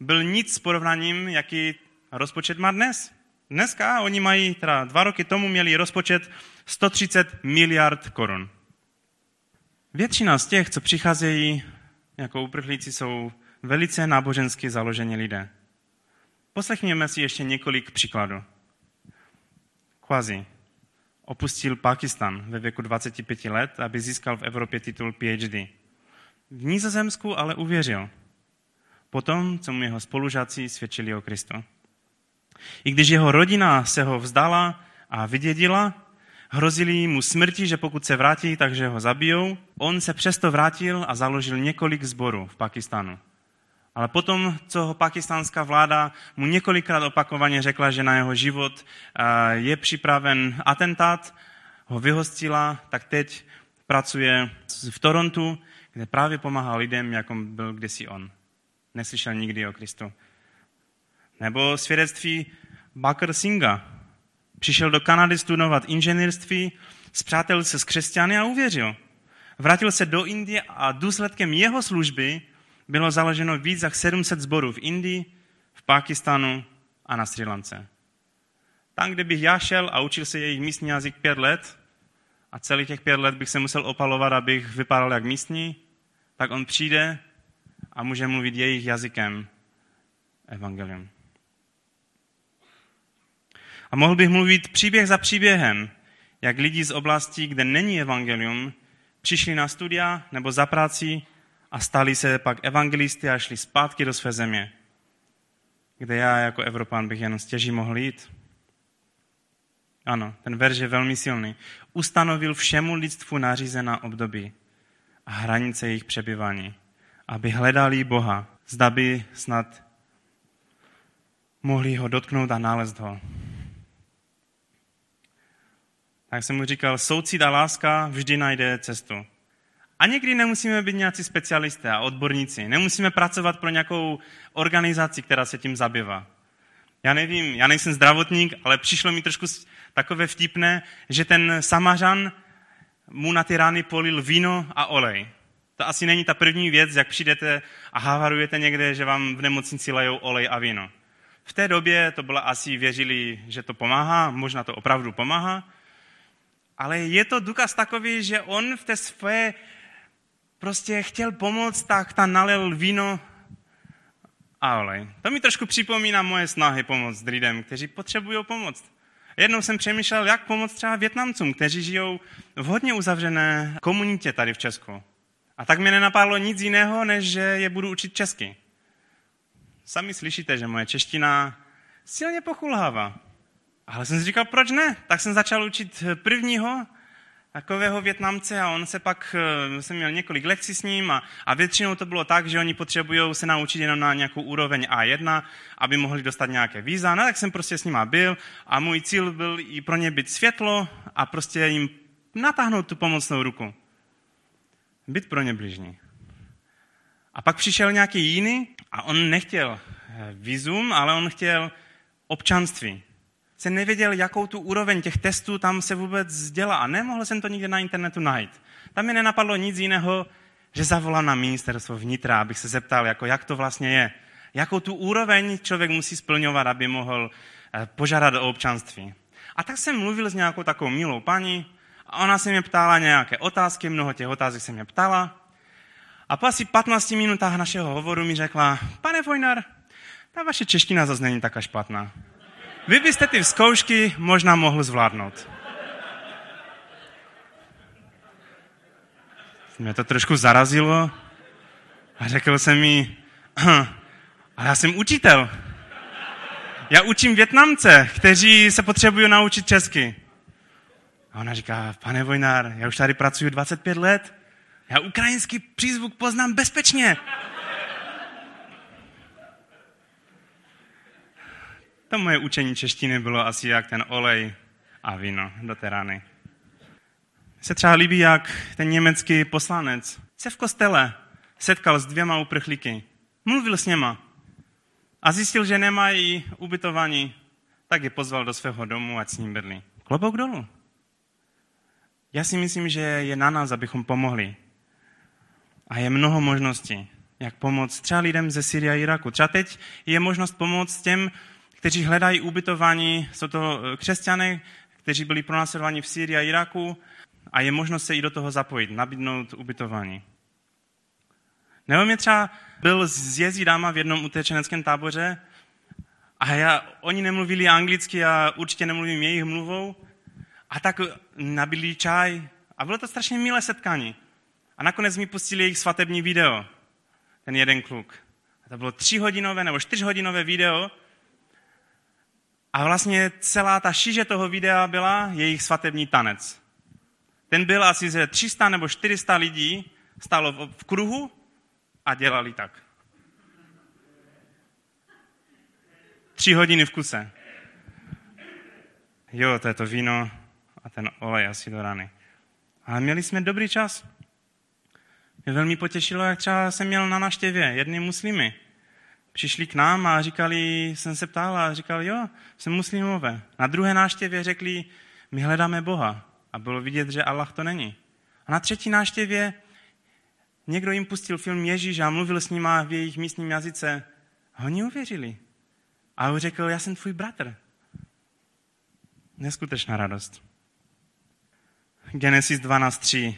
byl nic s porovnáním, jaký rozpočet má dnes. Dneska oni mají, teda dva roky tomu měli rozpočet 130 miliard korun. Většina z těch, co přicházejí jako uprchlíci, jsou velice nábožensky založení lidé. Poslechněme si ještě několik příkladů. Quasi opustil Pakistan ve věku 25 let, aby získal v Evropě titul PhD. V Nizozemsku ale uvěřil. Potom, co mu jeho spolužáci svědčili o Kristu. I když jeho rodina se ho vzdala a vydědila, Hrozili mu smrti, že pokud se vrátí, takže ho zabijou. On se přesto vrátil a založil několik zborů v Pakistánu. Ale potom, co ho pakistánská vláda mu několikrát opakovaně řekla, že na jeho život je připraven atentát, ho vyhostila, tak teď pracuje v Torontu, kde právě pomáhá lidem, jako byl kdysi on. Neslyšel nikdy o Kristu. Nebo svědectví Bakr Singa, Přišel do Kanady studovat inženýrství, zpřátelil se s křesťany a uvěřil. Vrátil se do Indie a důsledkem jeho služby bylo založeno víc jak 700 zborů v Indii, v Pakistanu a na Sri Lance. Tam, kde bych já šel a učil se jejich místní jazyk pět let a celý těch pět let bych se musel opalovat, abych vypadal jak místní, tak on přijde a může mluvit jejich jazykem evangelium. A mohl bych mluvit příběh za příběhem, jak lidi z oblastí, kde není evangelium, přišli na studia nebo za práci a stali se pak evangelisty a šli zpátky do své země, kde já jako Evropán bych jen stěží mohl jít. Ano, ten verš je velmi silný. Ustanovil všemu lidstvu nařízená období a hranice jejich přebyvání, aby hledali Boha, zda by snad mohli ho dotknout a nalézt ho. Tak jsem mu říkal, soucit a láska vždy najde cestu. A někdy nemusíme být nějací specialisté a odborníci. Nemusíme pracovat pro nějakou organizaci, která se tím zabývá. Já nevím, já nejsem zdravotník, ale přišlo mi trošku takové vtipné, že ten samařan mu na ty rány polil víno a olej. To asi není ta první věc, jak přijdete a havarujete někde, že vám v nemocnici lejou olej a víno. V té době to bylo asi, věřili, že to pomáhá, možná to opravdu pomáhá, ale je to důkaz takový, že on v té své prostě chtěl pomoct, tak tam nalil víno a olej. To mi trošku připomíná moje snahy pomoct lidem, kteří potřebují pomoc. Jednou jsem přemýšlel, jak pomoct třeba Větnamcům, kteří žijou v hodně uzavřené komunitě tady v Česku. A tak mě nenapadlo nic jiného, než že je budu učit česky. Sami slyšíte, že moje čeština silně pochulhává. Ale jsem si říkal, proč ne? Tak jsem začal učit prvního takového Větnamce a on se pak, eh, jsem měl několik lekcí s ním a, a většinou to bylo tak, že oni potřebují se naučit jenom na nějakou úroveň A1, aby mohli dostat nějaké víza. No tak jsem prostě s nima byl a můj cíl byl i pro ně být světlo a prostě jim natáhnout tu pomocnou ruku. Být pro ně bližní. A pak přišel nějaký jiný a on nechtěl eh, vízum, ale on chtěl občanství jsem nevěděl, jakou tu úroveň těch testů tam se vůbec dělá a nemohl jsem to nikde na internetu najít. Tam mi nenapadlo nic jiného, že zavolám na ministerstvo vnitra, abych se zeptal, jako jak to vlastně je. Jakou tu úroveň člověk musí splňovat, aby mohl eh, požádat o občanství. A tak jsem mluvil s nějakou takovou milou paní a ona se mě ptala nějaké otázky, mnoho těch otázek se mě ptala. A po asi 15 minutách našeho hovoru mi řekla, pane Vojnar, ta vaše čeština zase není taká špatná. Vy byste ty zkoušky možná mohl zvládnout. Mě to trošku zarazilo a řekl jsem mi, ale já jsem učitel. Já učím Větnamce, kteří se potřebují naučit česky. A ona říká, pane Vojnár, já už tady pracuji 25 let, já ukrajinský přízvuk poznám bezpečně. To moje učení češtiny bylo asi jak ten olej a víno do té rany. Se třeba líbí, jak ten německý poslanec se v kostele setkal s dvěma uprchlíky. Mluvil s něma a zjistil, že nemají ubytování, tak je pozval do svého domu, ať s ním bydlí. Klobouk dolů. Já si myslím, že je na nás, abychom pomohli. A je mnoho možností, jak pomoct třeba lidem ze Syrie a Iraku. Třeba teď je možnost pomoct těm, kteří hledají ubytování. Jsou to eh, křesťané, kteří byli pronásledováni v Syrii a Iraku a je možnost se i do toho zapojit, nabídnout ubytování. Nebo mě třeba byl z jezídama v jednom utečeneckém táboře a já, oni nemluvili anglicky a určitě nemluvím jejich mluvou a tak nabili čaj a bylo to strašně milé setkání. A nakonec mi pustili jejich svatební video, ten jeden kluk. A to bylo třihodinové nebo čtyřhodinové video, a vlastně celá ta šíže toho videa byla jejich svatební tanec. Ten byl asi ze 300 nebo 400 lidí, stálo v kruhu a dělali tak. Tři hodiny v kuse. Jo, to je to víno a ten olej asi do rany. Ale měli jsme dobrý čas. Mě velmi potěšilo, jak třeba jsem měl na naštěvě jedny muslimy, přišli k nám a říkali, jsem se ptal a říkali, jo, jsem muslimové. Na druhé náštěvě řekli, my hledáme Boha. A bylo vidět, že Allah to není. A na třetí náštěvě někdo jim pustil film Ježíš a mluvil s nima v jejich místním jazyce. A oni uvěřili. A on řekl, já jsem tvůj bratr. Neskutečná radost. Genesis 12.3.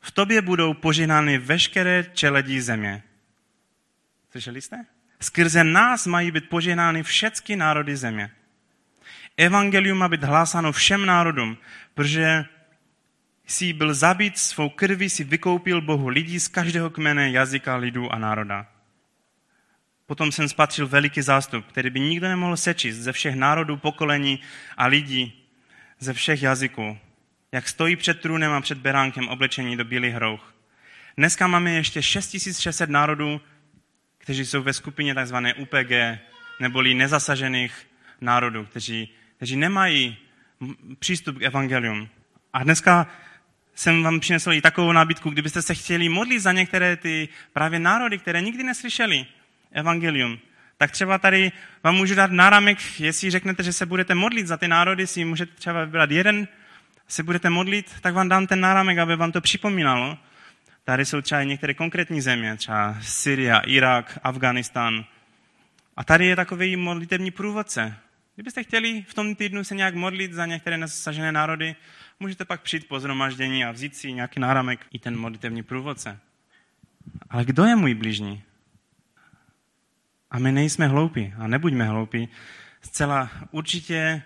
V tobě budou poženány veškeré čeledí země. Slyšeli jste? Skrze nás mají být poženány všechny národy země. Evangelium má být hlásáno všem národům, protože jsi byl zabít svou krví, si vykoupil Bohu lidí z každého kmene, jazyka, lidu a národa. Potom jsem spatřil veliký zástup, který by nikdo nemohl sečíst ze všech národů, pokolení a lidí, ze všech jazyků. Jak stojí před trůnem a před beránkem oblečení do bílých hrouch. Dneska máme ještě 6600 národů, kteří jsou ve skupině tzv. UPG, neboli nezasažených národů, kteří, kteří nemají přístup k evangelium. A dneska jsem vám přinesl i takovou nabídku, kdybyste se chtěli modlit za některé ty právě národy, které nikdy neslyšeli evangelium, tak třeba tady vám můžu dát náramek, jestli řeknete, že se budete modlit za ty národy, si můžete třeba vybrat jeden, se budete modlit, tak vám dám ten náramek, aby vám to připomínalo. Tady jsou třeba některé konkrétní země, třeba Syria, Irak, Afganistán. A tady je takový modlitební průvodce. Kdybyste chtěli v tom týdnu se nějak modlit za některé nezasažené národy, můžete pak přijít po zhromaždění a vzít si nějaký náramek i ten modlitevní průvodce. Ale kdo je můj blížní? A my nejsme hloupí a nebuďme hloupí. Zcela určitě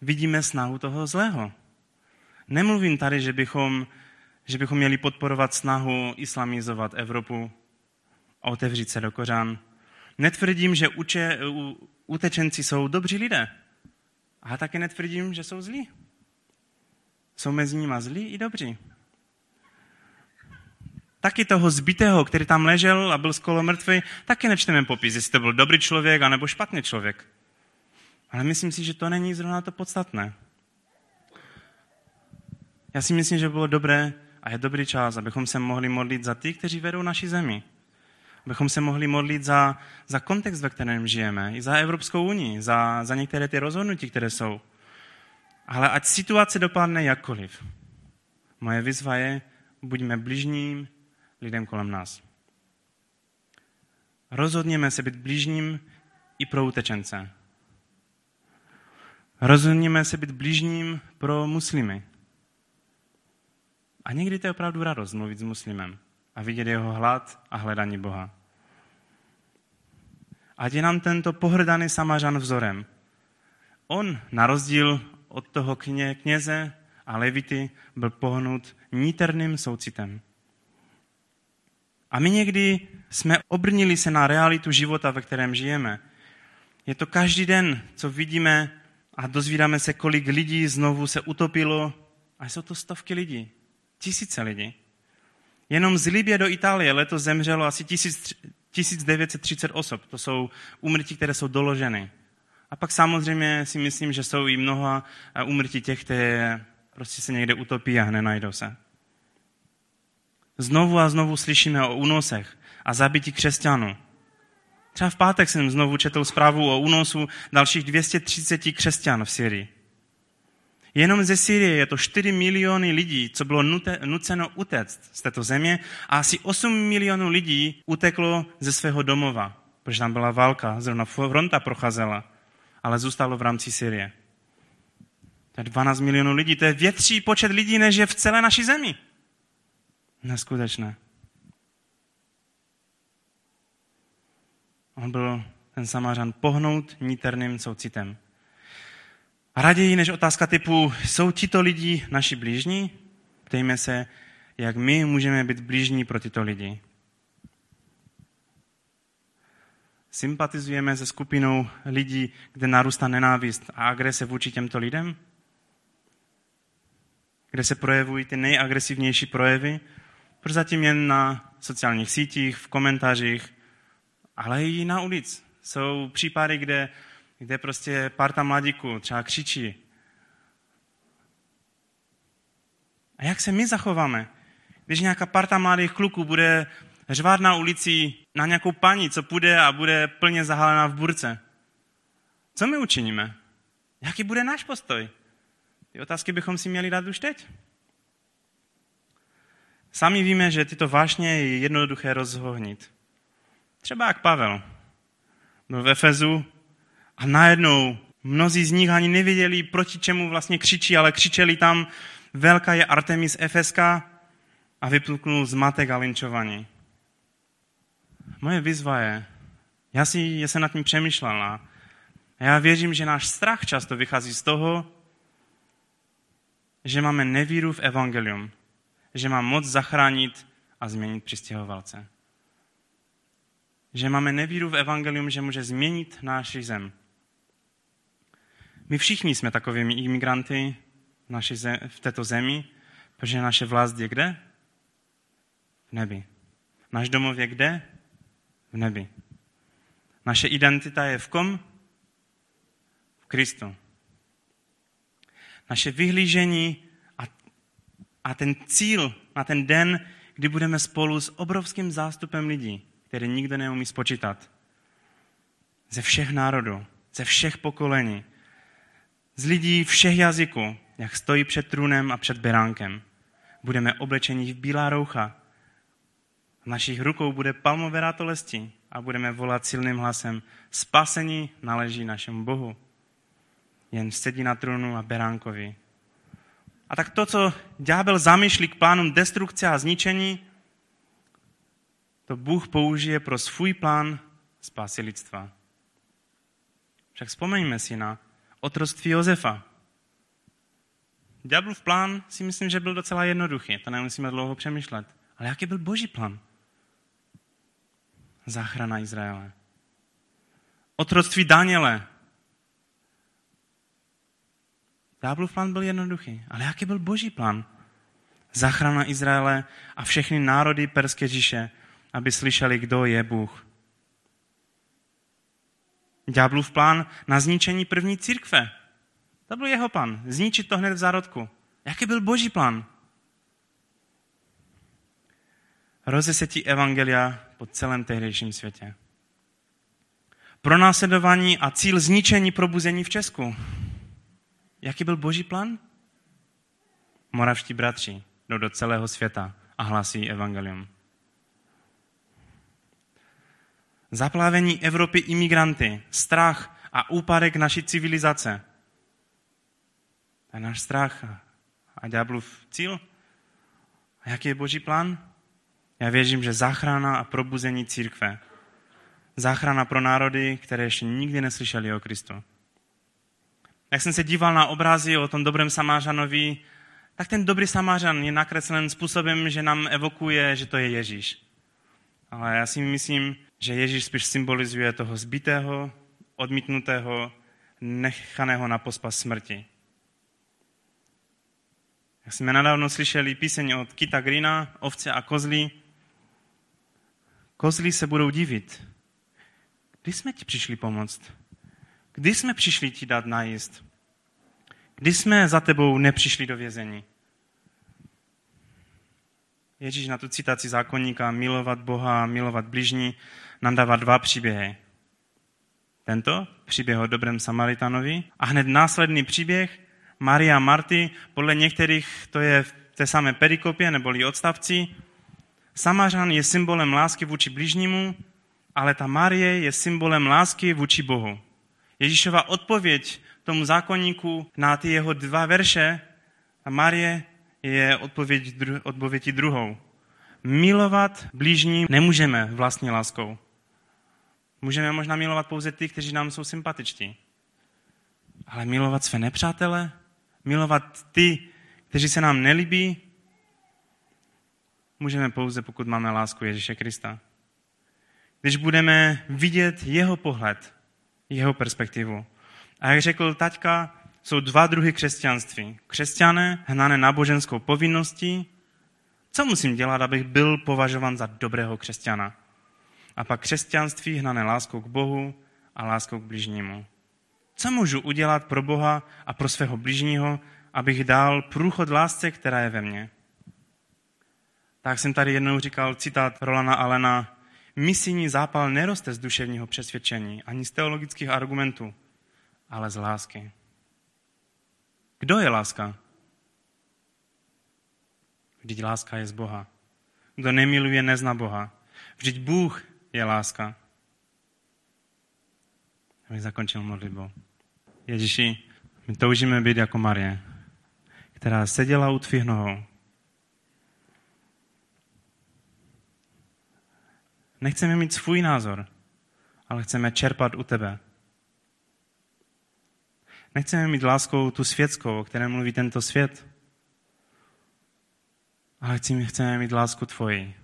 vidíme snahu toho zlého. Nemluvím tady, že bychom, že bychom měli podporovat snahu islamizovat Evropu a otevřít se do kořán. Netvrdím, že uče, utečenci jsou dobří lidé. A také netvrdím, že jsou zlí. Jsou mezi nimi zlí i dobří. Taky toho zbitého, který tam ležel a byl skolo mrtvý, taky nečteme popis, jestli to byl dobrý člověk anebo špatný člověk. Ale myslím si, že to není zrovna to podstatné. Já si myslím, že bylo dobré a je dobrý čas, abychom se mohli modlit za ty, kteří vedou naši zemi. Abychom se mohli modlit za, za kontext, ve kterém žijeme, i za Evropskou unii, za, za některé ty rozhodnutí, které jsou. Ale ať situace dopadne jakkoliv. Moje výzva je, buďme bližním lidem kolem nás. Rozhodněme se být blížním i pro utečence. Rozhodněme se být blížním pro muslimy. A někdy to je opravdu radost mluvit s muslimem a vidět jeho hlad a hledání Boha. Ať je nám tento pohrdaný samařan vzorem. On, na rozdíl od toho kně, kněze a levity, byl pohnut níterným soucitem. A my někdy jsme obrnili se na realitu života, ve kterém žijeme. Je to každý den, co vidíme a dozvídáme se, kolik lidí znovu se utopilo. A jsou to stovky lidí, tisíce lidí. Jenom z Libie do Itálie letos zemřelo asi 1930 osob. To jsou úmrtí, které jsou doloženy. A pak samozřejmě si myslím, že jsou i mnoha úmrtí těch, které prostě se někde utopí a nenajdou se. Znovu a znovu slyšíme o únosech a zabití křesťanů. Třeba v pátek jsem znovu četl zprávu o únosu dalších 230 křesťan v Syrii. Jenom ze Syrie je to 4 miliony lidí, co bylo nuceno utéct z této země a asi 8 milionů lidí uteklo ze svého domova, protože tam byla válka, zrovna fronta procházela, ale zůstalo v rámci Syrie. To je 12 milionů lidí, to je větší počet lidí, než je v celé naší zemi. Neskutečné. On byl ten Samařan pohnout níterným soucitem. Raději než otázka typu, jsou tito lidi naši blížní? Ptejme se, jak my můžeme být blížní pro tyto lidi. Sympatizujeme se skupinou lidí, kde narůstá nenávist a agrese vůči těmto lidem? Kde se projevují ty nejagresivnější projevy? Prozatím jen na sociálních sítích, v komentářích, ale i na ulic. Jsou případy, kde, kde prostě parta mladíků třeba křičí. A jak se my zachováme? Když nějaká parta mladých kluků bude řvát na ulici na nějakou paní, co půjde a bude plně zahalená v burce. Co my učiníme? Jaký bude náš postoj? Ty otázky bychom si měli dát už teď. Sami víme, že tyto vášně je jednoduché rozhohnit. Třeba jak Pavel. Byl v Efezu a najednou mnozí z nich ani nevěděli, proti čemu vlastně křičí, ale křičeli tam, velká je Artemis Efeska a vypluknul zmatek a linčování. Moje výzva je, já si já jsem nad tím přemýšlel a já věřím, že náš strach často vychází z toho, že máme nevíru v evangelium, že má moc zachránit a změnit přistěhovalce. Že máme nevíru v evangelium, že může změnit náš zem. My všichni jsme takovými imigranty v, naší zem, v této zemi, protože naše vlast je kde? V nebi. Náš domov je kde? V nebi. Naše identita je v kom? V Kristu. Naše vyhlížení a, a ten cíl na ten den, kdy budeme spolu s obrovským zástupem lidí, který nikdo neumí spočítat. Ze všech národů, ze všech pokolení, z lidí všech jazyků, jak stojí před trůnem a před beránkem. Budeme oblečeni v bílá roucha. V našich rukou bude palmové rátolesti a budeme volat silným hlasem Spasení náleží našemu Bohu. Jen sedí na trůnu a beránkovi. A tak to, co ďábel zamýšlí k plánům destrukce a zničení, to Bůh použije pro svůj plán spásy lidstva. Však vzpomeňme si na otroctví Josefa. Ďáblův plán si myslím, že byl docela jednoduchý, to nemusíme dlouho přemýšlet. Ale jaký byl boží plán? Záchrana Izraele. Otroctví Daniele. Ďáblův plán byl jednoduchý, ale jaký byl boží plán? Záchrana Izraele a všechny národy Perské říše, aby slyšeli, kdo je Bůh. Ďáblův plán na zničení první církve. To byl jeho plán. Zničit to hned v zárodku. Jaký byl boží plán? Rozesetí evangelia po celém tehdejším světě. Pronásledování a cíl zničení probuzení v Česku. Jaký byl boží plán? Moravští bratři jdou do celého světa a hlásí evangelium. Zaplavení Evropy imigranty, strach a úpadek naší civilizace. To je náš strach a ďáblův cíl. A jaký je boží plán? Já věřím, že záchrana a probuzení církve. Záchrana pro národy, které ještě nikdy neslyšeli o Kristu. Jak jsem se díval na obrazy o tom dobrém Samářanovi, tak ten dobrý Samářan je nakreslen způsobem, že nám evokuje, že to je Ježíš. Ale já si myslím, že Ježíš spíš symbolizuje toho zbitého, odmítnutého, nechaného na pospas smrti. Jak jsme nedávno slyšeli píseň od Kita Grina, Ovce a kozly, kozly se budou divit. Kdy jsme ti přišli pomoct? Kdy jsme přišli ti dát najíst? Kdy jsme za tebou nepřišli do vězení? Ježíš na tu citaci zákonníka milovat Boha, milovat bližní nám dává dva příběhy. Tento příběh o dobrém Samaritanovi a hned následný příběh Maria a Marty, podle některých to je v té samé perikopě neboli odstavci. Samařan je symbolem lásky vůči bližnímu, ale ta Marie je symbolem lásky vůči Bohu. Ježíšova odpověď tomu zákonníku na ty jeho dva verše, a Marie je odpověď, odpovědí druhou. Milovat blížní nemůžeme vlastní láskou. Můžeme možná milovat pouze ty, kteří nám jsou sympatičtí. Ale milovat své nepřátele, milovat ty, kteří se nám nelíbí, můžeme pouze, pokud máme lásku Ježíše Krista. Když budeme vidět jeho pohled, jeho perspektivu. A jak řekl taťka, jsou dva druhy křesťanství. Křesťané hnané náboženskou povinností. Co musím dělat, abych byl považován za dobrého křesťana? A pak křesťanství hnané láskou k Bohu a láskou k bližnímu. Co můžu udělat pro Boha a pro svého bližního, abych dal průchod lásce, která je ve mně? Tak jsem tady jednou říkal citát Rolana Alena. misijní zápal neroste z duševního přesvědčení ani z teologických argumentů, ale z lásky. Kdo je láska? Vždyť láska je z Boha. Kdo nemiluje, nezná Boha. Vždyť Bůh je láska. Abych zakončil modlitbou. Ježíši, my toužíme být jako Marie, která seděla u tvých nohou. Nechceme mít svůj názor, ale chceme čerpat u tebe. Nechceme mít láskou tu světskou, o které mluví tento svět, ale chceme mít lásku tvoji,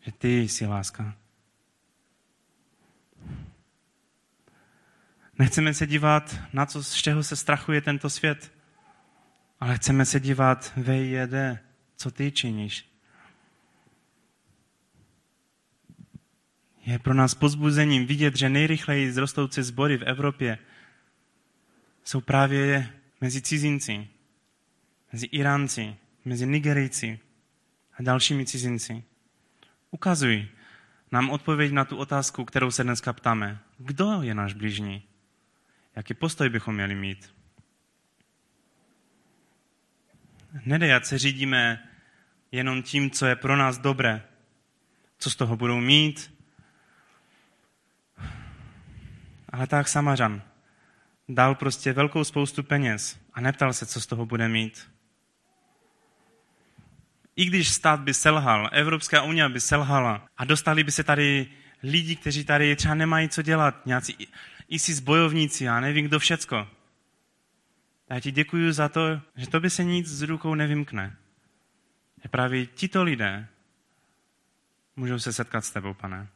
že ty jsi láska. Nechceme se dívat na co, z čeho se strachuje tento svět, ale chceme se dívat VJD, co ty činíš. Je pro nás pozbuzením vidět, že nejrychleji zrostoucí sbory v Evropě jsou právě mezi cizinci, mezi Iránci, mezi Nigerijci a dalšími cizinci. Ukazuj nám odpověď na tu otázku, kterou se dneska ptáme. Kdo je náš blížní? Jaký postoj bychom měli mít? Nedej, se řídíme jenom tím, co je pro nás dobré, co z toho budou mít. Ale tak Samařan dal prostě velkou spoustu peněz a neptal se, co z toho bude mít. I když stát by selhal, Evropská unie by selhala a dostali by se tady lidi, kteří tady třeba nemají co dělat, nějací ISIS bojovníci, já nevím kdo všecko. Já ti děkuji za to, že to by se nic z rukou nevymkne. Že právě tito lidé můžou se setkat s tebou, pane.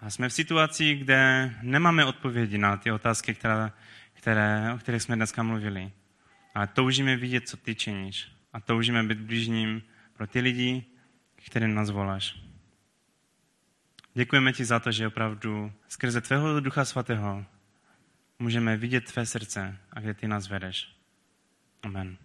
A jsme v situaci, kde nemáme odpovědi na ty otázky, které, které, o kterých jsme dneska mluvili. Ale toužíme vidět, co ty činíš. A toužíme být blížním pro ty lidi, kterým nás voláš. Děkujeme ti za to, že opravdu skrze tvého Ducha Svatého můžeme vidět tvé srdce a kde ty nás vedeš. Amen.